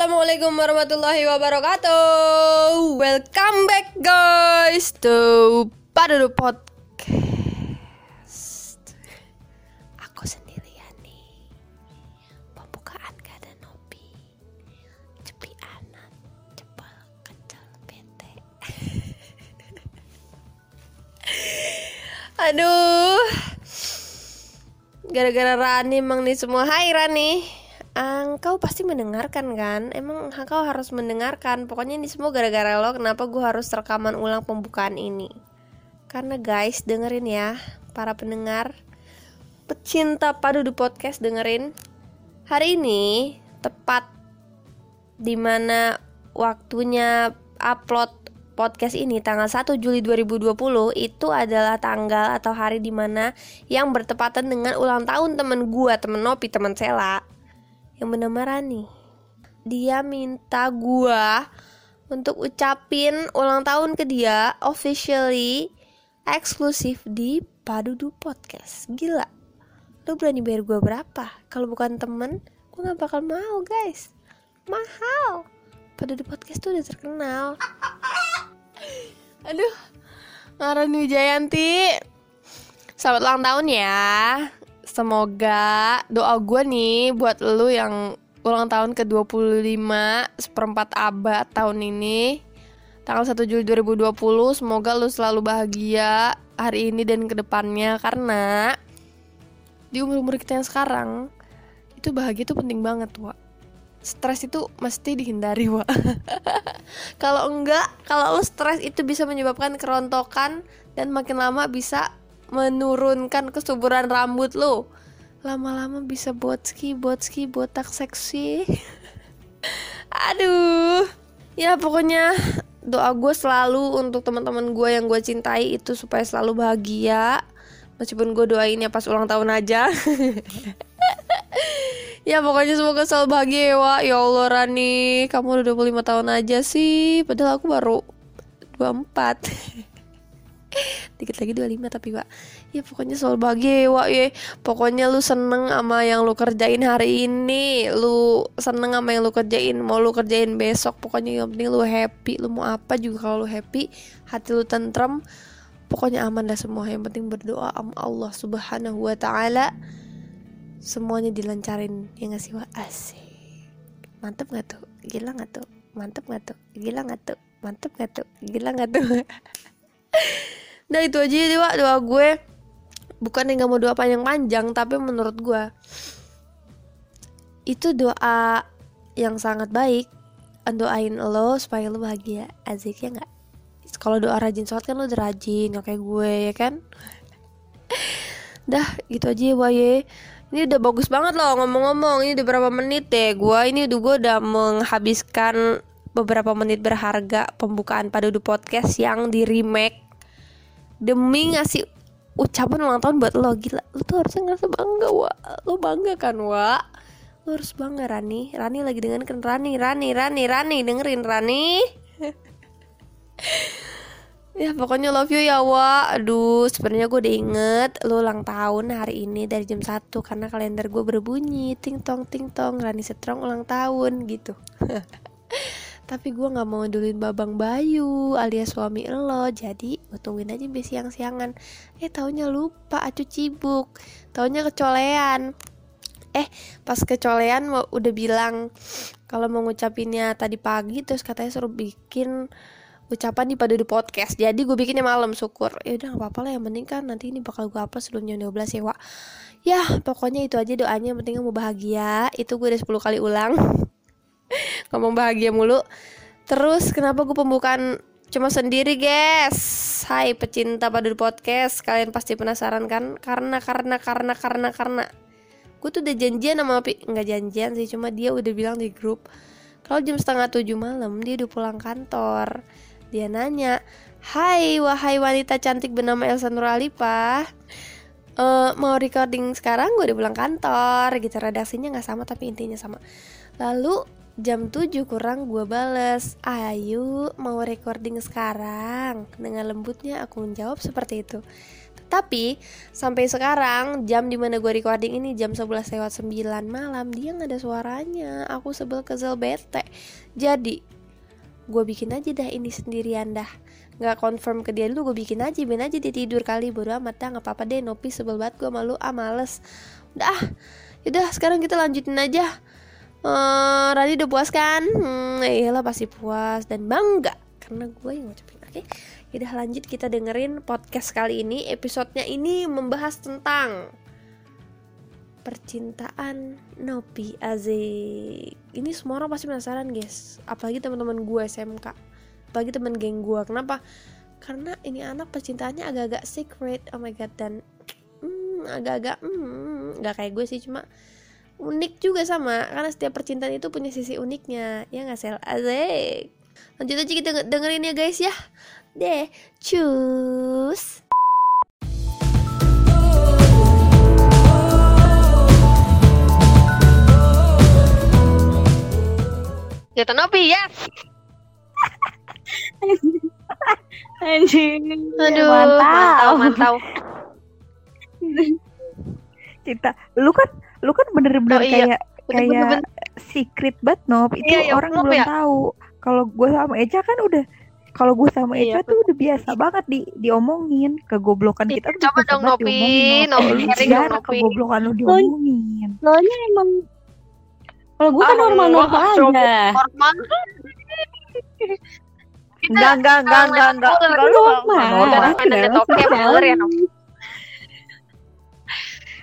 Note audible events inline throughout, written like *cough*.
Assalamualaikum warahmatullahi wabarakatuh. Welcome back guys to Padadu Podcast. Aku sendirian nih Pembukaan gak ada Nobi Cepi anak Cepel kecil bete. *laughs* Aduh. Gara-gara Rani emang nih semua Hai Rani Engkau pasti mendengarkan kan? Emang engkau harus mendengarkan. Pokoknya ini semua gara-gara lo. Kenapa gue harus rekaman ulang pembukaan ini? Karena guys, dengerin ya, para pendengar, pecinta padu di podcast dengerin. Hari ini tepat di mana waktunya upload podcast ini tanggal 1 Juli 2020 itu adalah tanggal atau hari di mana yang bertepatan dengan ulang tahun temen gue, temen Nopi, temen Sela yang bernama Rani. Dia minta gua untuk ucapin ulang tahun ke dia officially eksklusif di Padudu Podcast. Gila. Lo berani bayar gua berapa? Kalau bukan temen, gua gak bakal mau guys. Mahal. Padudu Podcast tuh udah terkenal. Aduh. Rani Wijayanti. Selamat ulang tahun ya. Semoga doa gue nih buat lu yang ulang tahun ke-25 seperempat abad tahun ini tanggal 1 Juli 2020 semoga lu selalu bahagia hari ini dan ke depannya karena di umur-umur kita yang sekarang itu bahagia itu penting banget wa stres itu mesti dihindari wa *laughs* kalau enggak kalau lu stres itu bisa menyebabkan kerontokan dan makin lama bisa menurunkan kesuburan rambut lo lama-lama bisa botski botski botak seksi. *laughs* Aduh. Ya pokoknya doa gue selalu untuk teman-teman gue yang gue cintai itu supaya selalu bahagia. Meskipun gue doainnya pas ulang tahun aja. *laughs* Ya pokoknya semoga selalu bahagia ya Wak. Ya Allah Rani. Kamu udah 25 tahun aja sih. Padahal aku baru 24 *laughs* dikit lagi 25 tapi pak ya pokoknya selalu bahagia wak ya. Pokoknya lu seneng sama yang lu kerjain hari ini. Lu seneng sama yang lu kerjain. Mau lu kerjain besok pokoknya yang penting lu happy. Lu mau apa juga kalau lu happy hati lu tentrem pokoknya aman dah semua. Yang penting berdoa sama Allah subhanahu wa ta'ala. Semuanya dilancarin ya nggak sih wak? Asik. Mantep gak tuh? Gila gak tuh? Mantep gak tuh? Gila gak tuh? Mantep gak tuh? Gila gak tuh *laughs* Nah itu aja ya doa doa gue bukan yang gak mau doa panjang-panjang tapi menurut gue itu doa yang sangat baik. Doain lo supaya lo bahagia. Azik ya nggak? Kalau doa rajin sholat kan lo udah rajin gak kayak gue ya kan? Dah gitu aja ya boye ini udah bagus banget loh ngomong-ngomong. Ini udah berapa menit deh gue ini udah gue udah menghabiskan beberapa menit berharga pembukaan pada podcast yang di remake. Demi ngasih ucapan ulang tahun buat lo gila. Lo tuh harusnya ngerasa bangga wa lo bangga kan wa lo harus bangga Rani. Rani lagi dengan kan? Rani Rani Rani Rani dengerin Rani. *laughs* Ya pokoknya love you ya wa aduh sebenarnya gue udah inget lo ulang tahun hari ini dari jam 1 karena kalender gue berbunyi ting tong ting tong Rani Setrong ulang tahun gitu *laughs* tapi gue nggak mau duluin babang Bayu alias suami lo. Jadi gue tungguin aja biar siang-siangan. Eh taunya lupa acu cibuk. Taunya kecolean. Eh pas kecolean udah bilang kalau mau ngucapinnya tadi pagi terus katanya suruh bikin ucapan di pada di podcast. Jadi gue bikinnya malam syukur. Ya udah nggak apa-apa lah. Yang penting kan nanti ini bakal gue apa sebelum jam 12 ya Wak. Ya pokoknya itu aja doanya. Yang penting mau bahagia. Itu gue udah 10 kali ulang *laughs* *laughs* ngomong bahagia mulu. Terus kenapa gue pembukaan cuma sendiri guys? Hai pecinta pada podcast. Kalian pasti penasaran kan? Karena karena karena karena karena. Gue tuh udah janjian sama Pi nggak janjian sih cuma dia udah bilang di grup kalau jam setengah tujuh malam dia udah pulang kantor. Dia nanya Hai wahai wanita cantik bernama Elsa Nuralipa uh, mau recording sekarang? Gue udah pulang kantor. Gitu redaksinya nggak sama tapi intinya sama. Lalu jam 7 kurang gue bales. Ayo mau recording sekarang? Dengan lembutnya aku menjawab seperti itu. Tapi sampai sekarang jam di mana gue recording ini jam 11 lewat 9 malam Dia gak ada suaranya. Aku sebel kesel bete. Jadi gue bikin aja dah ini sendirian dah. Gak confirm ke dia dulu gue bikin aja. Ben aja dia tidur kali bodo amat dah. Gak apa-apa deh Nopi sebel banget gue malu ah males. Udah ah, yaudah sekarang kita lanjutin aja uh, Radi udah puas kan? Hmm, iyalah pasti puas dan bangga karena gue yang ngucapin. Oke, okay? lanjut kita dengerin podcast kali ini. Episodenya ini membahas tentang percintaan Nopi Azik. Ini semua orang pasti penasaran guys. Apalagi teman-teman gue SMK. Apalagi teman geng gue. Kenapa? Karena ini anak percintaannya agak-agak secret. Oh my god dan hmm, agak-agak hmm, nggak kayak gue sih cuma unik juga sama karena setiap percintaan itu punya sisi uniknya ya nggak sel azek lanjut aja kita dengerin ya guys ya deh cus Kita nopi ya. *laughs* Anjing. Aduh, mantau, mantau. *laughs* Cinta, lu kan lu kan bener-bener oh, iya. kayak kayak bener. secret banget Nop itu iya, iya, orang belum ya? tahu. Kalau gue sama Eca kan udah kalau gue sama Eca iya, tuh udah biasa banget di diomongin. Kegoblokan kita tuh coba dong Nopi Nopi kegoblokan lu diomongin? Soalnya emang kalau gue kan normal-normal aja. normal. Enggak, enggak, enggak, enggak, enggak. Enggak, normal. Normal. ya, Nopi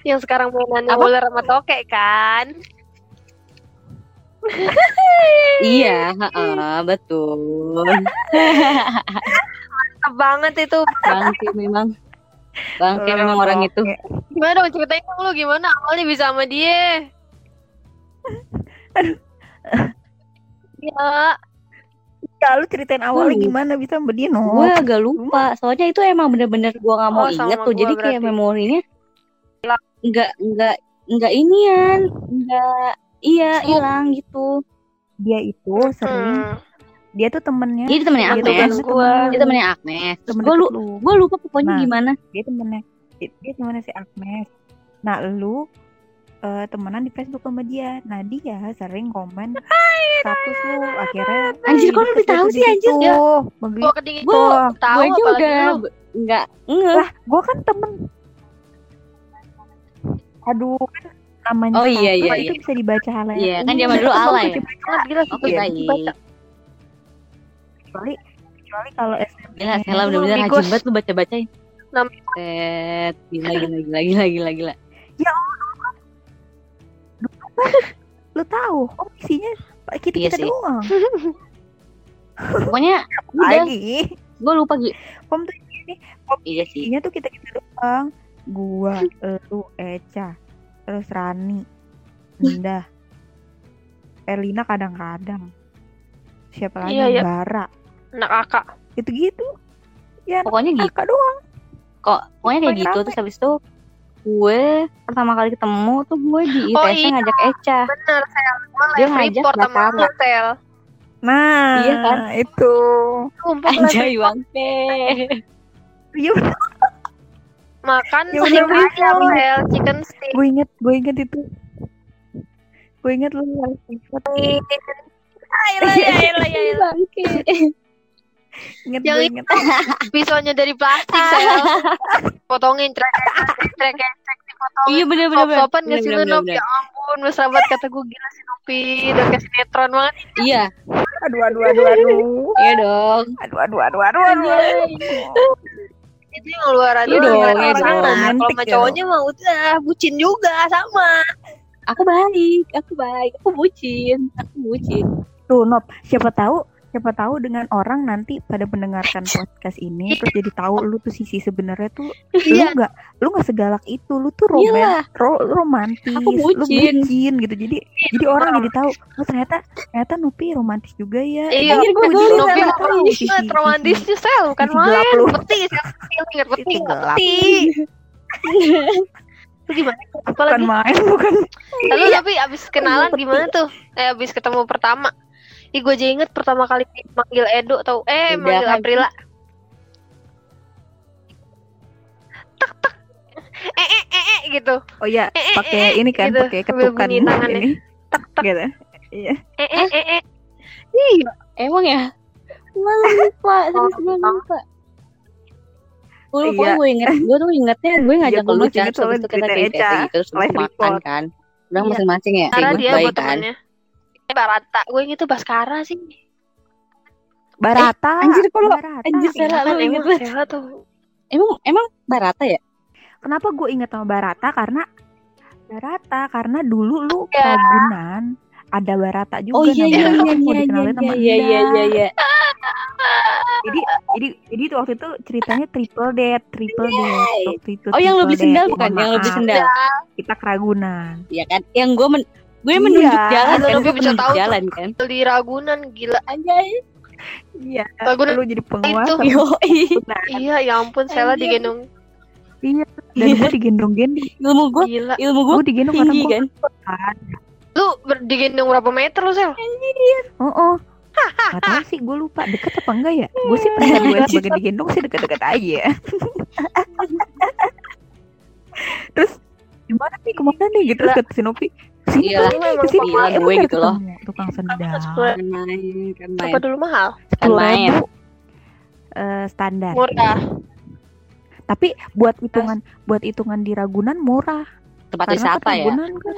yang sekarang mainannya ular sama toke kan? *laughs* Iya *laughs* uh, betul. Mantap banget itu. Bangke memang. Bangke memang orang itu. gimana dong ceritain dong lu gimana? Awalnya bisa sama dia. *laughs* Ya. Ya, lu ceritain awalnya hmm. gimana? Bisa sama dia, no? Gue agak lupa, soalnya itu emang bener-bener gue gak mau oh, inget tuh, jadi berarti. kayak memorinya nggak nggak nggak inian nggak iya hilang gitu. Dia itu sering hmm. dia tuh temennya. Dia temennya Agnes. dia, temen, dia temennya Agnes. Gue lu gue lupa pokoknya nah, gimana. dia temennya dia temennya si Agnes. Nah lu uh, temenan di Facebook sama dia. Nah dia sering komen status lu akhirnya anjir kok lebih tahu sih anjir? ya. Gue tahu gue udah nggak nggak lah gue kan temen aduh kan namanya oh iya iya, itu iya. bisa dibaca hal yang iya kan zaman dulu ala ya? gila sih oke baik kecuali kecuali kalau SMP gila Sela bener-bener rajin banget tuh baca-bacain. Set gila gila gila gila gila gila. Ya lu tahu oh isinya kita kita iya doang. Pokoknya udah. Gue lupa gitu kom tuh ini kom iya sih. tuh kita kita doang gua lu Eca terus Rani Indah Elina kadang-kadang. Siapa lagi? Iya, iya. Bara anak kakak. Gitu-gitu. Ya pokoknya gitu. doang. Kok pokoknya kayak gitu. terus habis itu gue pertama kali ketemu tuh gue di ITS oh, iya. ngajak Eca. Bener sel. Dia ngajak sama sel. Nah iya kan? Itu. Anjay bangke *laughs* iya makan ya, steak ayam Hel chicken steak gue inget gue inget itu gue inget lu harus Ayolah ya, ayolah ya, ayolah. Inget yang inget. *laughs* pisaunya dari plastik sel. Potongin trek trek trek dipotongin. Iya bener bener. Sop sopan nggak sih lu Nop? Ya ampun, lu sahabat kata gue gila sih Nopi, udah kayak sinetron banget. Iya. Aduh aduh aduh aduh. Iya dong. Aduh aduh aduh aduh aduh itu yang luar aja iya dong, iya sama kalau sama cowoknya mah udah bucin juga sama. Aku baik aku baik aku bucin aku bucin. Tuh Nop siapa tahu siapa tahu dengan orang nanti pada mendengarkan podcast ini terus jadi tahu lu tuh sisi sebenarnya tuh iya. lu nggak lu nggak segalak itu lu tuh roman iya. ro romantis Aku bucin. lu bucin gitu jadi iya, jadi orang jadi tahu oh ternyata ternyata Nupi romantis juga ya iya gue jadi Nupi romantis romantisnya sel kan main peti peti peti Lu gimana? Bukan main, bukan. Lalu tapi abis kenalan gimana tuh? Eh abis ketemu pertama. Ih gue aja inget pertama kali manggil Edo tau. Eh Udah, manggil kan. Aprila. Tak tak. Eh eh eh eh gitu. Oh iya eh, eh, pakai eh, ini kan gitu. pakai ketukan ini. Tak tak. *laughs* Gitu. Iya. Eh eh eh eh. Iya Emang ya? Malah lupa *laughs* Serius gue lupa. Gue lupa iya. gue inget Gue tuh ingetnya gue *laughs* iya, ngajak lu kan Terus itu kita kayak gitu Terus makan kan. Udah iya. masing-masing ya Karena dia buat temennya Eh, Barata. Gue inget tuh Baskara sih. Barata. Eh, anjir kalau anjir salah lu inget tuh. Emang emang Barata ya? Kenapa gue inget sama Barata? Karena Barata karena dulu lu ya. Ragunan ada Barata juga. Oh iya iya iya iya iya iya iya iya iya. Jadi jadi jadi itu waktu itu ceritanya triple date, triple date waktu itu. Oh yang lebih sendal bukan? Yang lebih sendal. Kita keragunan. Iya kan? Yang gue gue iya. menunjuk jalan kan? gue bisa tahu jalan kan? Di Ragunan gila. Aja iya Ragunan lu jadi penguasa. itu. Iya ya ampun Sela digendong. Iya dan gue digendong-gendong. Ilmu gue gila. ilmu gue digendong tinggi kan? lu digendong berapa meter lu Sel? Oh oh Gak tau sih, gue lupa. Deket apa enggak ya? Gue sih pernah gue *laughs* sebagai digendong sih deket-deket aja. *laughs* Terus gimana nih? Ke mana nih? Gitu terus kata Sinopi sini iya, sini gila gue gitu loh. Tukang sendal. kan main kan main. Apa dulu mahal? Kan main. Uh, standar. Murah. Tapi buat hitungan buat hitungan di Ragunan murah. Tempat wisata kan ya? Ragunan kan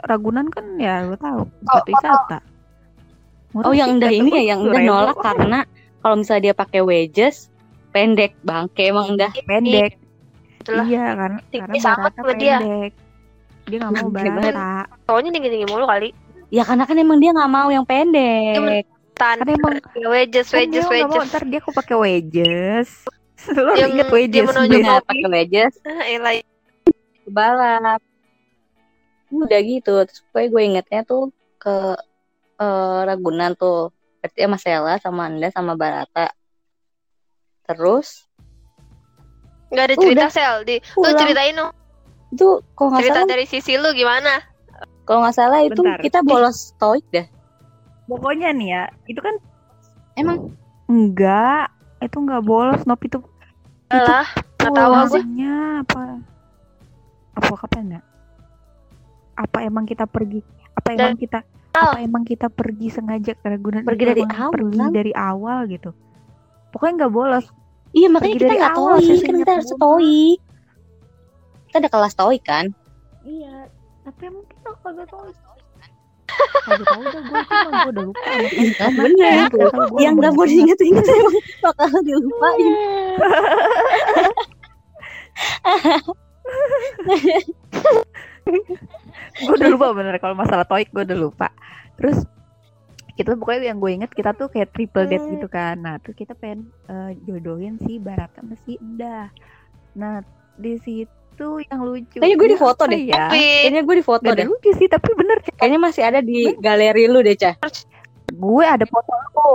Ragunan kan ya lo tahu tempat oh, wisata. Murah oh yang udah ini ya yang udah nolak karena kalau misalnya dia pakai wedges pendek bangke emang udah. Pendek. Iya karena karena sama pendek dia dia nggak mau barata soalnya tinggi tinggi mulu kali. Ya karena kan emang dia nggak mau yang pendek. Tan kan emang wedges wedges kan wedges ntar dia kok pakai wedges. *laughs* Lo yang inget wedges? dia menunjuk pakai wedges. *laughs* Balap udah gitu. Terus gue gue ingetnya tuh ke uh, Ragunan tuh. Berarti sama Sela sama Anda sama Barata. Terus? Nggak ada cerita Udah. sel. Di lu ceritain dong itu kok nggak cerita salah, dari sisi lu gimana? Kalau nggak salah itu Bentar. kita bolos stoik deh. Pokoknya nih ya itu kan emang? Enggak itu enggak bolos. Nop itu lah nggak tahu apa? Apa kapan ya apa emang kita pergi? Apa emang kita apa emang kita pergi sengaja karena guna pergi dari awal pergi dari awal gitu. Pokoknya nggak bolos. Iya makanya kita nggak tahu kan kita harus stoik kita ada kelas stoik kan? Iya tapi emang kita kagak stoik Kagak tahu dah gue cuma gue udah lupa bener yang gak mau diinget-inget emang. *laughs* Bakal dilupain. *laughs* Gue udah lupa bener kalau masalah toik gue udah lupa. Terus kita pokoknya yang gue inget kita tuh kayak triple date gitu kan. Nah tuh kita pengen uh, jodohin si Barata sama si Indah nah di situ itu yang lucu. Kayaknya gue di foto deh. Ya? Kayaknya gue di foto deh. lucu sih, tapi bener. Kayaknya masih ada di galeri lu deh, Cah. Gue ada foto lu.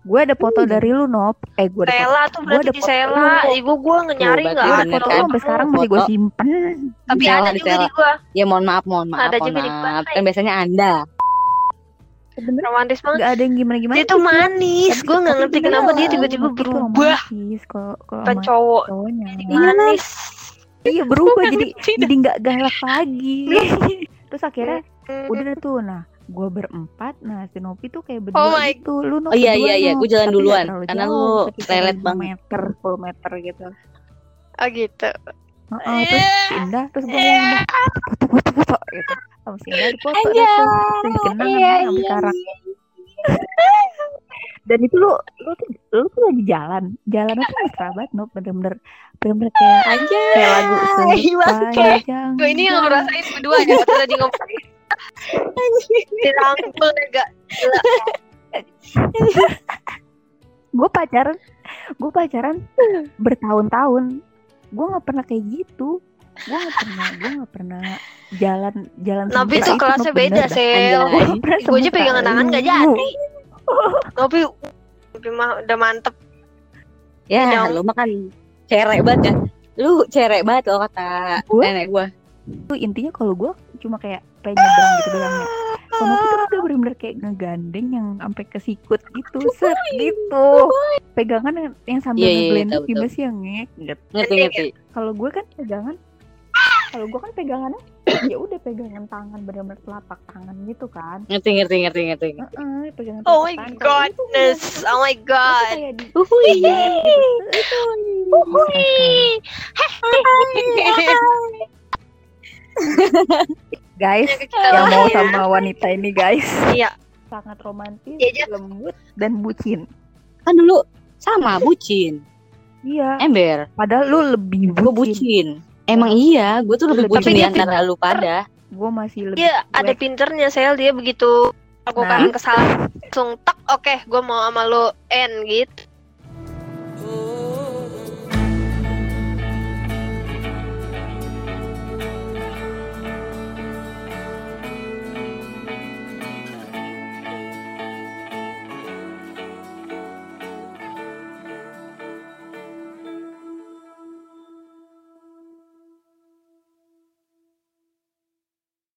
Gue ada foto hmm. dari lu, Nop. Eh, gue ada Sela tuh berarti di Sela. Ibu gue nyari enggak ada foto kan? sampai sekarang masih gue simpen. Tapi ada juga di gue. Ya mohon maaf, mohon maaf. Ada juga di gue. Kan biasanya Anda. Bener. romantis banget. gak ada yang gimana gimana dia tuh manis. Gue nggak ngerti kenapa dia tiba-tiba berubah. ke cowok. manis. Iya berubah. *laughs* Jadi jadi nggak galak lagi. *laughs* Terus akhirnya udah tuh nah gue berempat nah si Nopi tuh kayak berdua oh gitu. Lu oh iya iya iya. gue jalan duluan. karena lu lelet banget. meter 10 meter gitu. Oh gitu. Uh, uh, terus pindah terus gue ngomong foto foto foto sama si Indah di foto terus kenang iya, sama iya, sekarang. iya. dan itu lu lu tuh lu tuh lagi jalan. Jalan itu mesra banget no bener-bener bener-bener kayak aja kayak lagu gue ini yang ngerasain berdua aja waktu tadi ngomong dirangkul enggak gue pacaran gue pacaran bertahun-tahun. Gue nggak pernah kayak gitu gue nggak pernah gue nggak pernah jalan jalan tapi itu kelasnya beda sel. Gue aja pegangan tangan gak jadi. Tapi tapi mah udah mantep. Ya lu makan cerek banget ya lu cerek banget loh kata gua, nenek gue tuh intinya kalau gue cuma kayak pengen nyebrang gitu doang ya. Kalau itu udah bener-bener kayak ngegandeng yang sampai ke sikut gitu set gitu. Pegangan yang, yang sambil yeah, yeah, ngeblend gimana sih yang ngek ngerti ngerti kalau gue kan pegangan kalau gue kan pegangannya ya udah pegangan tangan benar-benar telapak tangan gitu kan. Ngerti ngerti ngerti ngerti uh -uh, pegangan oh my tangan. godness oh my god. guys yang mau sama wanita ini guys. Iya. Sangat romantis ya, lembut dan bucin. Kan dulu sama bucin. Iya. Ember. Padahal lu lebih bucin, bucin. Emang iya gue tuh lebih bucin di antara lu pada. Gue masih lebih iya ada pinternya sel. Dia begitu lakukan nah. kesalahan langsung tak oke okay, gue mau sama lo N gitu